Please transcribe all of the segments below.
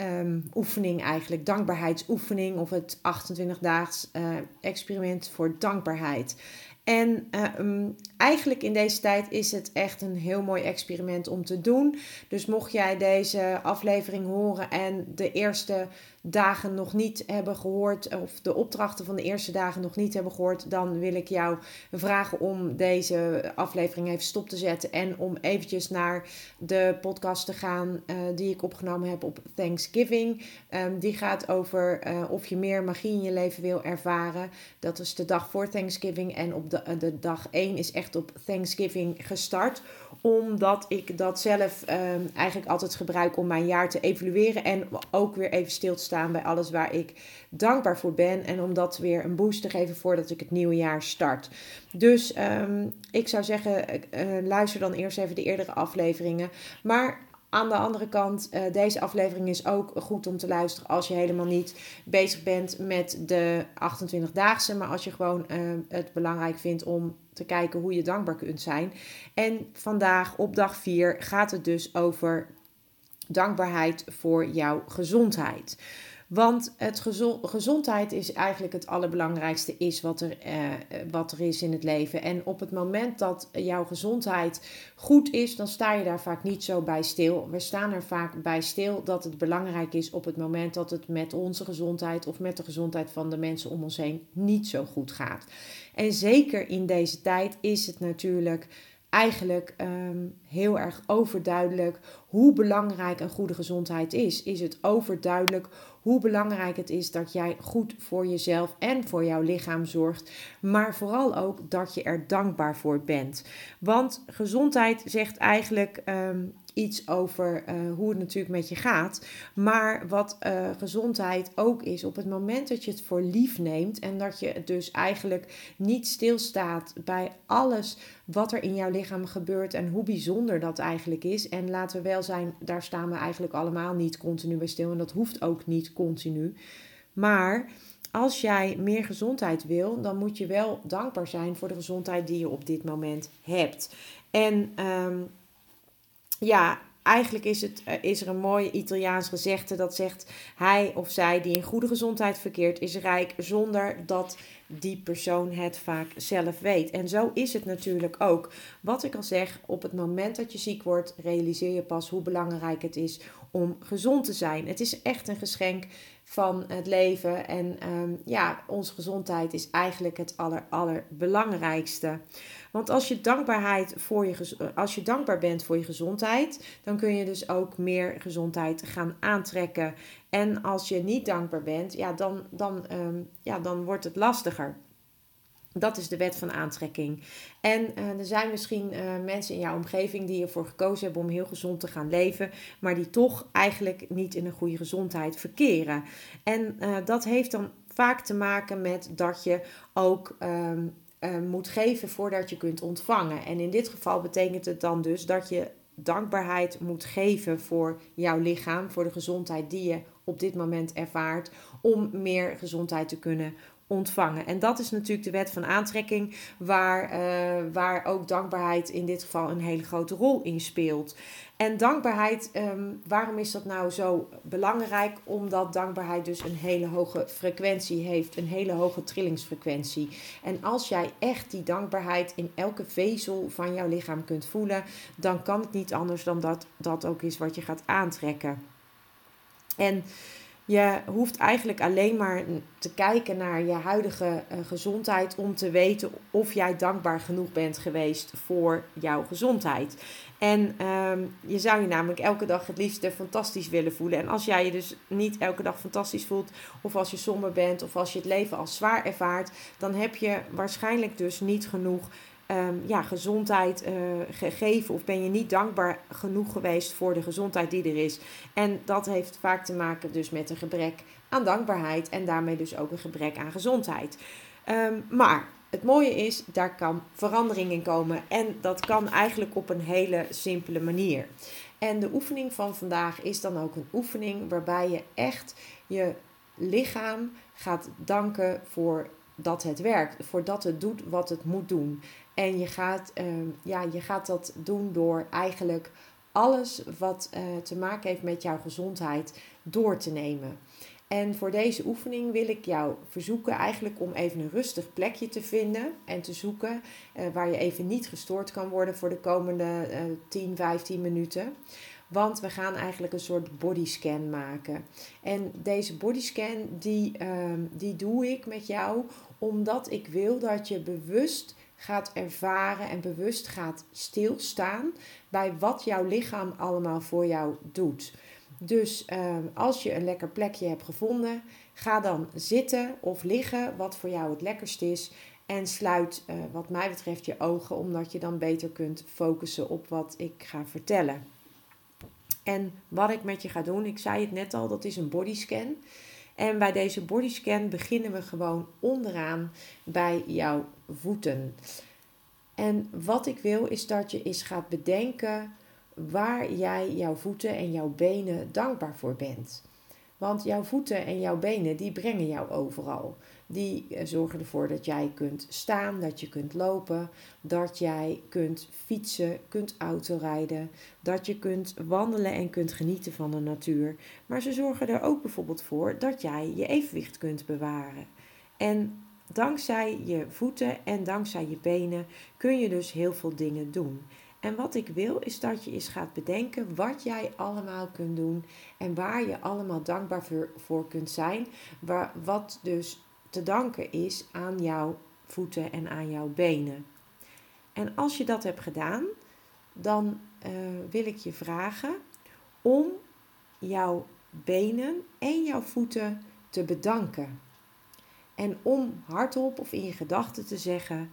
Um, oefening eigenlijk, dankbaarheidsoefening of het 28-daags uh, experiment voor dankbaarheid. En uh, eigenlijk in deze tijd is het echt een heel mooi experiment om te doen. Dus mocht jij deze aflevering horen en de eerste dagen nog niet hebben gehoord, of de opdrachten van de eerste dagen nog niet hebben gehoord, dan wil ik jou vragen om deze aflevering even stop te zetten en om eventjes naar de podcast te gaan uh, die ik opgenomen heb op Thanksgiving. Um, die gaat over uh, of je meer magie in je leven wil ervaren. Dat is de dag voor Thanksgiving en op de, uh, de dag 1 is echt op Thanksgiving gestart omdat ik dat zelf um, eigenlijk altijd gebruik om mijn jaar te evalueren en ook weer even stil te staan bij alles waar ik dankbaar voor ben. En om dat weer een boost te geven voordat ik het nieuwe jaar start. Dus um, ik zou zeggen, uh, luister dan eerst even de eerdere afleveringen. Maar aan de andere kant, uh, deze aflevering is ook goed om te luisteren als je helemaal niet bezig bent met de 28-daagse. Maar als je gewoon uh, het belangrijk vindt om te kijken hoe je dankbaar kunt zijn. En vandaag op dag 4 gaat het dus over dankbaarheid voor jouw gezondheid. Want het gezondheid is eigenlijk het allerbelangrijkste is wat er, eh, wat er is in het leven. En op het moment dat jouw gezondheid goed is, dan sta je daar vaak niet zo bij stil. We staan er vaak bij stil dat het belangrijk is op het moment dat het met onze gezondheid of met de gezondheid van de mensen om ons heen niet zo goed gaat. En zeker in deze tijd is het natuurlijk eigenlijk um, heel erg overduidelijk hoe belangrijk een goede gezondheid is. Is het overduidelijk hoe belangrijk het is dat jij goed voor jezelf en voor jouw lichaam zorgt, maar vooral ook dat je er dankbaar voor bent. Want gezondheid zegt eigenlijk um, iets over uh, hoe het natuurlijk met je gaat. Maar wat uh, gezondheid ook is, op het moment dat je het voor lief neemt en dat je dus eigenlijk niet stilstaat bij alles wat er in jouw lichaam gebeurt en hoe bijzonder dat eigenlijk is. En laten we wel zijn, daar staan we eigenlijk allemaal niet continu bij stil en dat hoeft ook niet continu. Maar als jij meer gezondheid wil, dan moet je wel dankbaar zijn voor de gezondheid die je op dit moment hebt. En um, ja, eigenlijk is, het, eh, is er een mooi Italiaans gezegde dat zegt: hij of zij die in goede gezondheid verkeert, is rijk zonder dat die persoon het vaak zelf weet. En zo is het natuurlijk ook. Wat ik al zeg, op het moment dat je ziek wordt, realiseer je pas hoe belangrijk het is om gezond te zijn. Het is echt een geschenk van het leven. En um, ja, onze gezondheid is eigenlijk het aller, allerbelangrijkste. Want als je, dankbaarheid voor je, als je dankbaar bent voor je gezondheid, dan kun je dus ook meer gezondheid gaan aantrekken. En als je niet dankbaar bent, ja, dan, dan, um, ja, dan wordt het lastiger. Dat is de wet van aantrekking. En uh, er zijn misschien uh, mensen in jouw omgeving die ervoor gekozen hebben om heel gezond te gaan leven, maar die toch eigenlijk niet in een goede gezondheid verkeren. En uh, dat heeft dan vaak te maken met dat je ook um, moet geven voordat je kunt ontvangen. En in dit geval betekent het dan dus dat je dankbaarheid moet geven voor jouw lichaam, voor de gezondheid die je op dit moment ervaart, om meer gezondheid te kunnen ontvangen. En dat is natuurlijk de wet van aantrekking, waar, uh, waar ook dankbaarheid in dit geval een hele grote rol in speelt. En dankbaarheid, um, waarom is dat nou zo belangrijk? Omdat dankbaarheid dus een hele hoge frequentie heeft, een hele hoge trillingsfrequentie. En als jij echt die dankbaarheid in elke vezel van jouw lichaam kunt voelen, dan kan het niet anders dan dat dat ook is wat je gaat aantrekken. En Je hoeft eigenlijk alleen maar te kijken naar je huidige uh, gezondheid om te weten of jij dankbaar genoeg bent geweest voor jouw gezondheid. En ehm, je zou je namelijk elke dag het liefst fantastisch willen voelen. En als jij je dus niet elke dag fantastisch voelt, of als je somber bent, of als je het leven als zwaar ervaart, dan heb je waarschijnlijk dus niet genoeg Ehm, ja, gezondheid uh, gegeven of ben je niet dankbaar genoeg geweest voor de gezondheid die er is. En dat heeft vaak te maken dus met een gebrek aan dankbaarheid en daarmee dus ook een gebrek aan gezondheid. Ehm, maar het mooie is, daar kan verandering in komen en dat kan eigenlijk op een hele simpele manier. En de oefening van vandaag is dan ook een oefening waarbij je echt je lichaam gaat danken voor dat het werkt, voordat het doet wat het moet doen. En je gaat, ehm, ja, je gaat dat doen door eigenlijk alles wat uh, te maken heeft met jouw gezondheid door te nemen. En voor deze oefening wil ik jou verzoeken eigenlijk om even een rustig plekje te vinden en te zoeken uh, waar je even niet gestoord kan worden voor de komende uh, 10, 15 minuten. Want we gaan eigenlijk een soort bodyscan maken. En deze bodyscan die, uh, die doe ik met jou omdat ik wil dat je bewust gaat ervaren en bewust gaat stilstaan bij wat jouw lichaam allemaal voor jou doet. Dus uh, als je een lekker plekje hebt gevonden, ga dan zitten of liggen, wat voor jou het lekkerst is. En sluit, uh, wat mij betreft, je ogen, omdat je dan beter kunt focussen op wat ik ga vertellen. En wat ik met je ga doen, ik zei het net al, dat is een bodyscan. En bij deze bodyscan beginnen we gewoon onderaan bij jouw voeten. En wat ik wil is dat je eens gaat bedenken waar jij jouw voeten en jouw benen dankbaar voor bent. Want jouw voeten en jouw benen die brengen jou overal. Die eh, zorgen ervoor dat jij kunt staan, dat je kunt lopen, dat jij kunt fietsen, kunt autorijden, dat je kunt wandelen en kunt genieten van de natuur. Maar ze zorgen er ook bijvoorbeeld voor dat jij je evenwicht kunt bewaren. En dankzij je voeten en dankzij je benen kun je dus heel veel dingen doen. En wat ik wil is dat je eens gaat bedenken wat jij allemaal kunt doen en waar je allemaal dankbaar voor, kunt zijn. Wat dus te danken is aan jouw voeten en aan jouw benen. En als je dat hebt gedaan, dan uh, wil ik je vragen om jouw benen en jouw voeten te bedanken. En om hardop of in je gedachten te zeggen: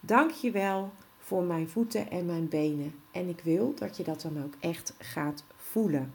Dank je wel voor mijn voeten en mijn benen. En ik wil dat je dat dan ook echt gaat voelen.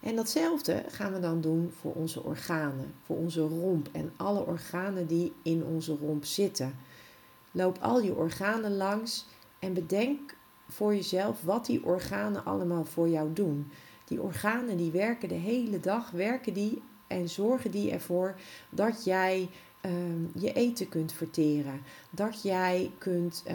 En datzelfde gaan we dan doen voor onze organen, voor onze romp en alle organen die in onze romp zitten. Loop al je organen langs en bedenk voor jezelf wat die organen allemaal voor jou doen. Die organen die werken de hele dag, werken die en zorgen die ervoor dat jij Ehm, je eten kunt verteren. Dat jij kunt, uh,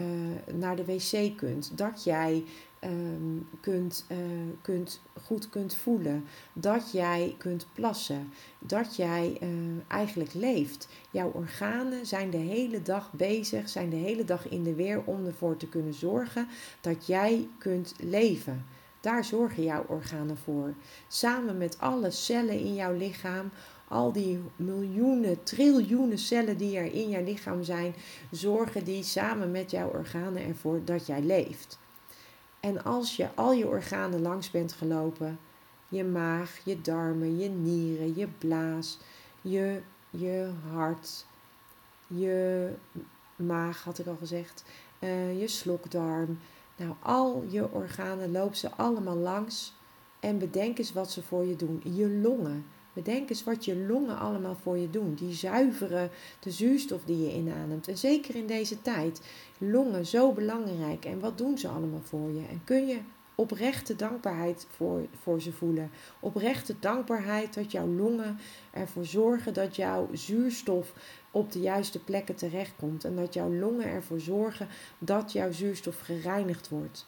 naar de wc kunt. Dat jij um, kunt, uh, kunt, goed kunt voelen. Dat jij kunt plassen. Dat jij uh, eigenlijk leeft. Jouw organen zijn de hele dag bezig, zijn de hele dag in de weer om ervoor te kunnen zorgen dat jij kunt leven. Daar zorgen jouw organen voor. Samen met alle cellen in jouw lichaam al die miljoenen, triljoenen cellen die er in jouw lichaam zijn, zorgen die samen met jouw organen ervoor dat jij leeft. En als je al je organen langs bent gelopen, je maag, je darmen, je nieren, je blaas, je, je hart, je maag had ik al gezegd, uh, je slokdarm. Nou, al je organen loop ze allemaal langs en bedenk eens wat ze voor je doen. Je longen. Bedenk eens wat je longen allemaal voor je doen. Die zuiveren de zuurstof die je inademt. En zeker in deze tijd. Longen zo belangrijk. En wat doen ze allemaal voor je? En kun je oprechte dankbaarheid voor, voor ze voelen. Oprechte dankbaarheid dat jouw longen ervoor zorgen dat jouw zuurstof op de juiste plekken terechtkomt. En dat jouw longen ervoor zorgen dat jouw zuurstof gereinigd wordt.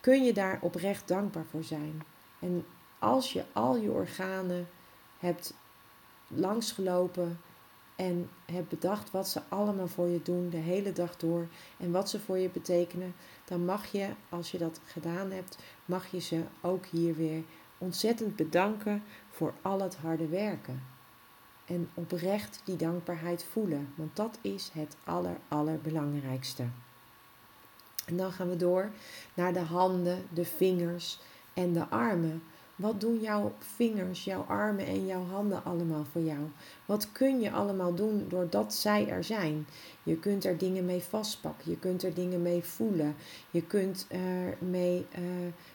Kun je daar oprecht dankbaar voor zijn? En als je al je organen hebt langsgelopen en hebt bedacht wat ze allemaal voor je doen de hele dag door en wat ze voor je betekenen, dan mag je, als je dat gedaan hebt, mag je ze ook hier weer ontzettend bedanken voor al het harde werken. En oprecht die dankbaarheid voelen, want dat is het aller, allerbelangrijkste. En dan gaan we door naar de handen, de vingers en de armen. Wat doen jouw vingers, jouw armen en jouw handen allemaal voor jou? Wat kun je allemaal doen doordat zij er zijn? Je kunt er dingen mee vastpakken, je kunt er dingen mee voelen, je kunt er mee uh,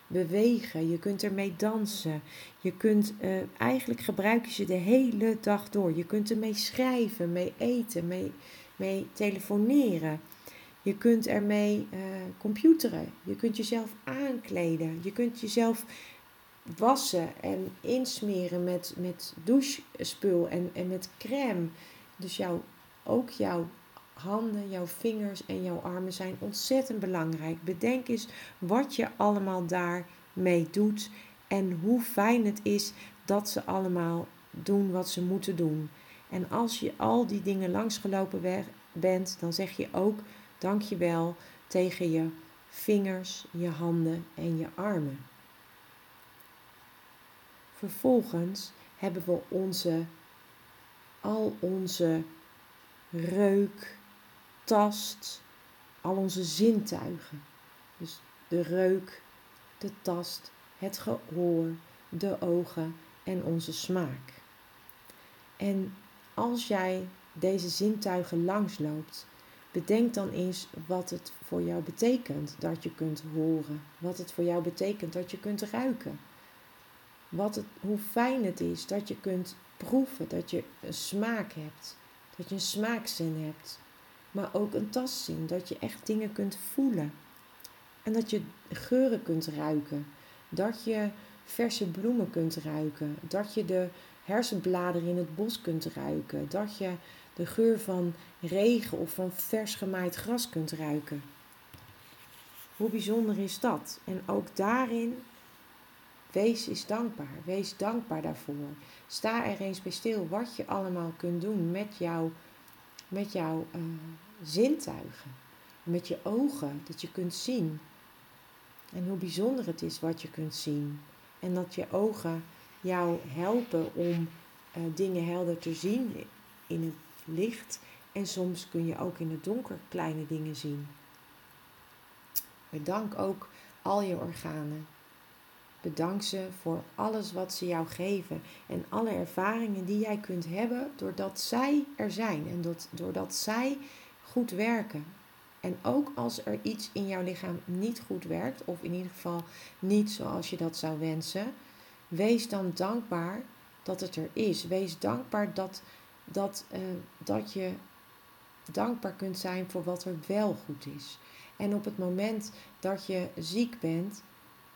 bewegen, je kunt ermee dansen. Je kunt, uh, eigenlijk gebruik je ze de hele dag door. Je kunt ermee schrijven, mee eten, mee, mee telefoneren. Je kunt ermee uh, computeren. Je kunt jezelf aankleden. Je kunt jezelf wassen en insmeren met, met douchespul en, en met crème. Dus jouw, ook jouw handen, jouw vingers en jouw armen zijn ontzettend belangrijk. Bedenk eens wat je allemaal daarmee doet en hoe fijn het is dat ze allemaal doen wat ze moeten doen. En als je al die dingen langsgelopen bent, dan zeg je ook dankjewel tegen je vingers, je handen en je armen. Vervolgens hebben we onze, al onze reuk, tast, al onze zintuigen. Dus de reuk, de tast, het gehoor, de ogen en onze smaak. En als jij deze zintuigen langsloopt, bedenk dan eens wat het voor jou betekent dat je kunt horen. Wat het voor jou betekent dat je kunt ruiken wat het, hoe fijn het is dat je kunt proeven, dat je een smaak hebt, dat je een smaakzin hebt, maar ook een tastzin, dat je echt dingen kunt voelen en dat je geuren kunt ruiken, dat je verse bloemen kunt ruiken, dat je de hersenbladeren in het bos kunt ruiken, dat je de geur van regen of van vers gemaaid gras kunt ruiken. Hoe bijzonder is dat? En ook daarin Wees eens dankbaar. Wees dankbaar daarvoor. Sta er eens bij stil wat je allemaal kunt doen met, jou, met jouw uh, zintuigen. Met je ogen, dat je kunt zien. En hoe bijzonder het is wat je kunt zien. En dat je ogen jou helpen om uh, dingen helder te zien in het licht. En soms kun je ook in het donker kleine dingen zien. Bedank ook al je organen. Bedank ze voor alles wat ze jou geven en alle ervaringen die jij kunt hebben doordat zij er zijn en dat, doordat zij goed werken. En ook als er iets in jouw lichaam niet goed werkt, of in ieder geval niet zoals je dat zou wensen, wees dan dankbaar dat het er is. Wees dankbaar dat, dat, uh, dat je dankbaar kunt zijn voor wat er wel goed is. En op het moment dat je ziek bent,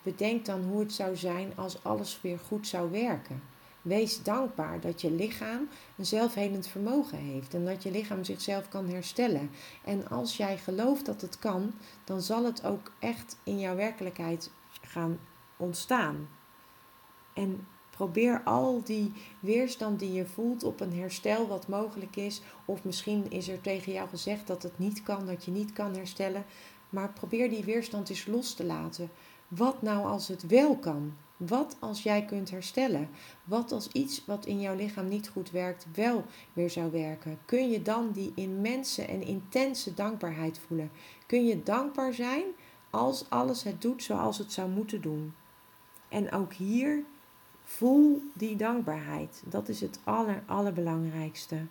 Bedenk dan hoe het zou zijn als alles weer goed zou werken. Wees dankbaar dat je lichaam een zelfhelend vermogen heeft en dat je lichaam zichzelf kan herstellen. En als jij gelooft dat het kan, dan zal het ook echt in jouw werkelijkheid gaan ontstaan. En probeer al die weerstand die je voelt op een herstel wat mogelijk is, of misschien is er tegen jou gezegd dat het niet kan, dat je niet kan herstellen, maar probeer die weerstand eens los te laten. Wat nou als het wel kan? Wat als jij kunt herstellen? Wat als iets wat in jouw lichaam niet goed werkt wel weer zou werken? Kun je dan die immense en intense dankbaarheid voelen? Kun je dankbaar zijn als alles het doet zoals het zou moeten doen? En ook hier voel die dankbaarheid. Dat is het aller, allerbelangrijkste.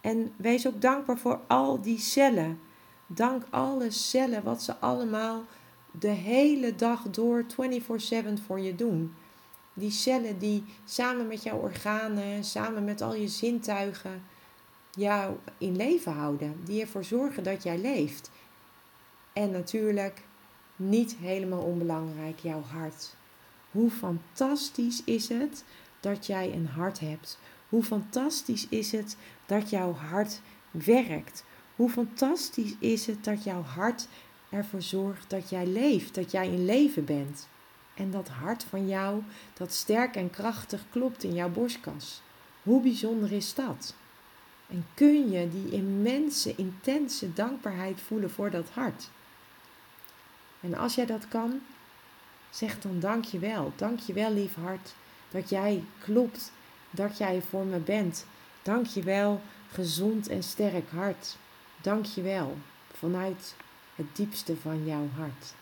En wees ook dankbaar voor al die cellen. Dank alle cellen wat ze allemaal de hele dag door 24/7 voor je doen. Die cellen die samen met jouw organen, samen met al je zintuigen jou in leven houden. Die ervoor zorgen dat jij leeft. En natuurlijk, niet helemaal onbelangrijk, jouw hart. Hoe fantastisch is het dat jij een hart hebt? Hoe fantastisch is het dat jouw hart werkt? Hoe fantastisch is het dat jouw hart ervoor zorgt dat jij leeft, dat jij in leven bent. En dat hart van jou, dat sterk en krachtig klopt in jouw borstkas. Hoe bijzonder is dat? En kun je die immense, intense dankbaarheid voelen voor dat hart? En als jij dat kan, zeg dan dank je wel. Dank je wel, lief hart, dat jij klopt, dat jij voor me bent. Dank je wel, gezond en sterk hart. Dank je wel, vanuit het diepste van jouw hart.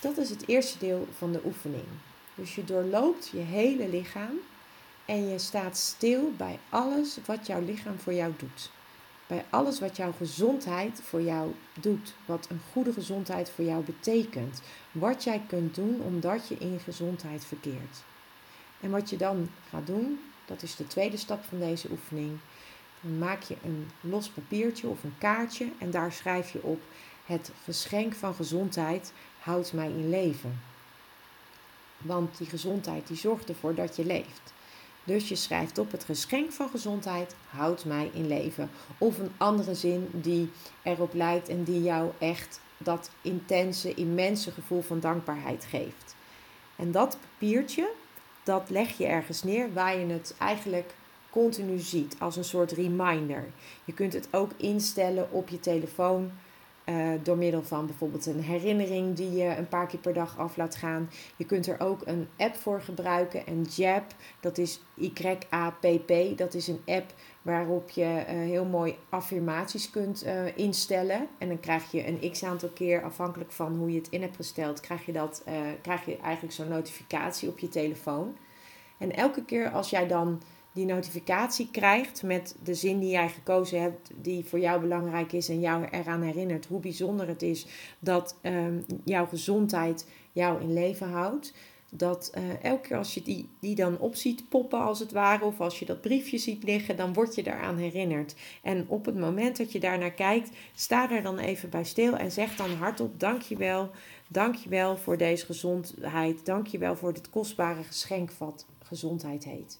Dat is het eerste deel van de oefening. Dus je doorloopt je hele lichaam en je staat stil bij alles wat jouw lichaam voor jou doet. Bij alles wat jouw gezondheid voor jou doet. Wat een goede gezondheid voor jou betekent. Wat jij kunt doen omdat je in gezondheid verkeert. En wat je dan gaat doen, dat is de tweede stap van deze oefening. Dan maak je een los papiertje of een kaartje en daar schrijf je op: Het geschenk van gezondheid houdt mij in leven. Want die gezondheid die zorgt ervoor dat je leeft. Dus je schrijft op het geschenk van gezondheid houdt mij in leven. Of een andere zin die erop lijkt en die jou echt dat intense, immense gevoel van dankbaarheid geeft. En dat papiertje, dat leg je ergens neer waar je het eigenlijk continu ziet als een soort reminder. Je kunt het ook instellen op je telefoon uh, door middel van bijvoorbeeld een herinnering die je een paar keer per dag af laat gaan. Je kunt er ook een app voor gebruiken, een JAP, dat is Y-A-P-P. Dat is een app waarop je uh, heel mooi affirmaties kunt uh, instellen. En dan krijg je een x aantal keer, afhankelijk van hoe je het in hebt gesteld, krijg je, dat, krijg je eigenlijk zo'n notificatie op je telefoon. En elke keer als jij dan die notificatie krijgt met de zin die jij gekozen hebt, die voor jou belangrijk is en jou eraan herinnert hoe bijzonder het is dat um, jouw gezondheid jou in leven houdt. Dat uh, elke keer als je die, die dan op ziet poppen als het ware, of als je dat briefje ziet liggen, dan word je daaraan herinnerd. En op het moment dat je daar naar kijkt, sta er dan even bij stil en zeg dan hardop: Dankjewel, dankjewel voor deze gezondheid, dankjewel voor dit kostbare geschenk wat gezondheid heet.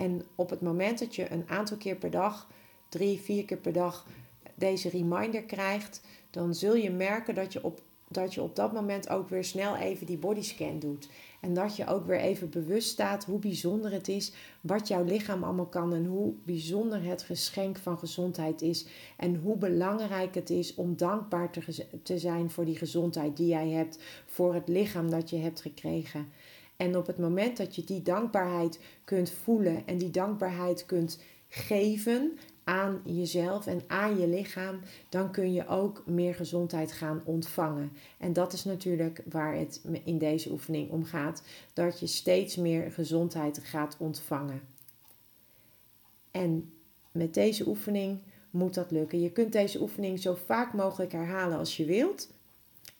En op het moment dat je een aantal keer per dag, drie, vier keer per dag, deze reminder krijgt, dan zul je merken dat je op dat je op dat moment ook weer snel even die bodyscan doet. En dat je ook weer even bewust staat hoe bijzonder het is, wat jouw lichaam allemaal kan en hoe bijzonder het geschenk van gezondheid is. En hoe belangrijk het is om dankbaar te, te zijn voor die gezondheid die jij hebt, voor het lichaam dat je hebt gekregen. En op het moment dat je die dankbaarheid kunt voelen en die dankbaarheid kunt geven aan jezelf en aan je lichaam, dan kun je ook meer gezondheid gaan ontvangen. En dat is natuurlijk waar het in deze oefening om gaat: dat je steeds meer gezondheid gaat ontvangen. En met deze oefening moet dat lukken. Je kunt deze oefening zo vaak mogelijk herhalen als je wilt.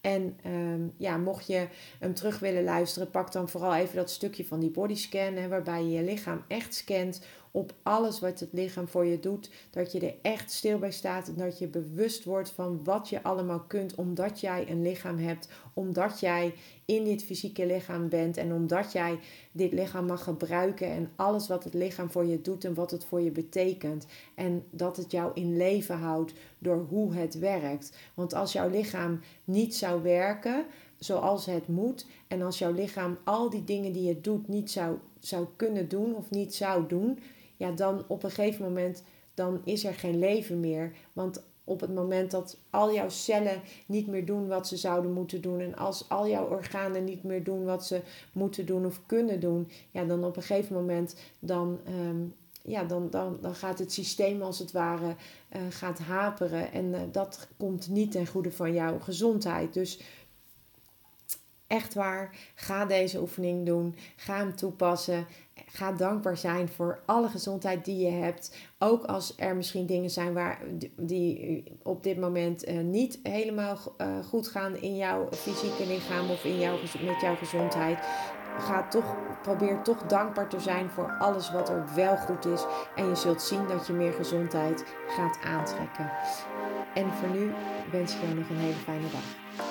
En ehm, ja, mocht je hem terug willen luisteren, pak dan vooral even dat stukje van die bodyscan, waarbij je je lichaam echt scant op alles wat het lichaam voor je doet. Dat je er echt stil bij staat en dat je bewust wordt van wat je allemaal kunt, omdat jij een lichaam hebt, omdat jij in dit fysieke lichaam bent en omdat jij dit lichaam mag gebruiken en alles wat het lichaam voor je doet en wat het voor je betekent. En dat het jou in leven houdt door hoe het werkt. Want als jouw lichaam niet zou werken zoals het moet en als jouw lichaam al die dingen die het doet niet zou, zou kunnen doen of niet zou doen, ja, dan op een gegeven moment dan is er geen leven meer. Want op het moment dat al jouw cellen niet meer doen wat ze zouden moeten doen. En als al jouw organen niet meer doen wat ze moeten doen of kunnen doen. Ja, dan op een gegeven moment dan, ehm, ja, dan, dan, dan gaat het systeem als het ware uh, gaat haperen. En uh, dat komt niet ten goede van jouw gezondheid. Dus echt waar, ga deze oefening doen. Ga hem toepassen. Ga dankbaar zijn voor alle gezondheid die je hebt. Ook als er misschien dingen zijn waar, die op dit moment uh, niet helemaal uh, goed gaan in jouw fysieke lichaam of in jouw, met jouw gezondheid. Ga toch, probeer toch dankbaar te zijn voor alles wat er wel goed is. En je zult zien dat je meer gezondheid gaat aantrekken. En voor nu wens ik jou nog een hele fijne dag.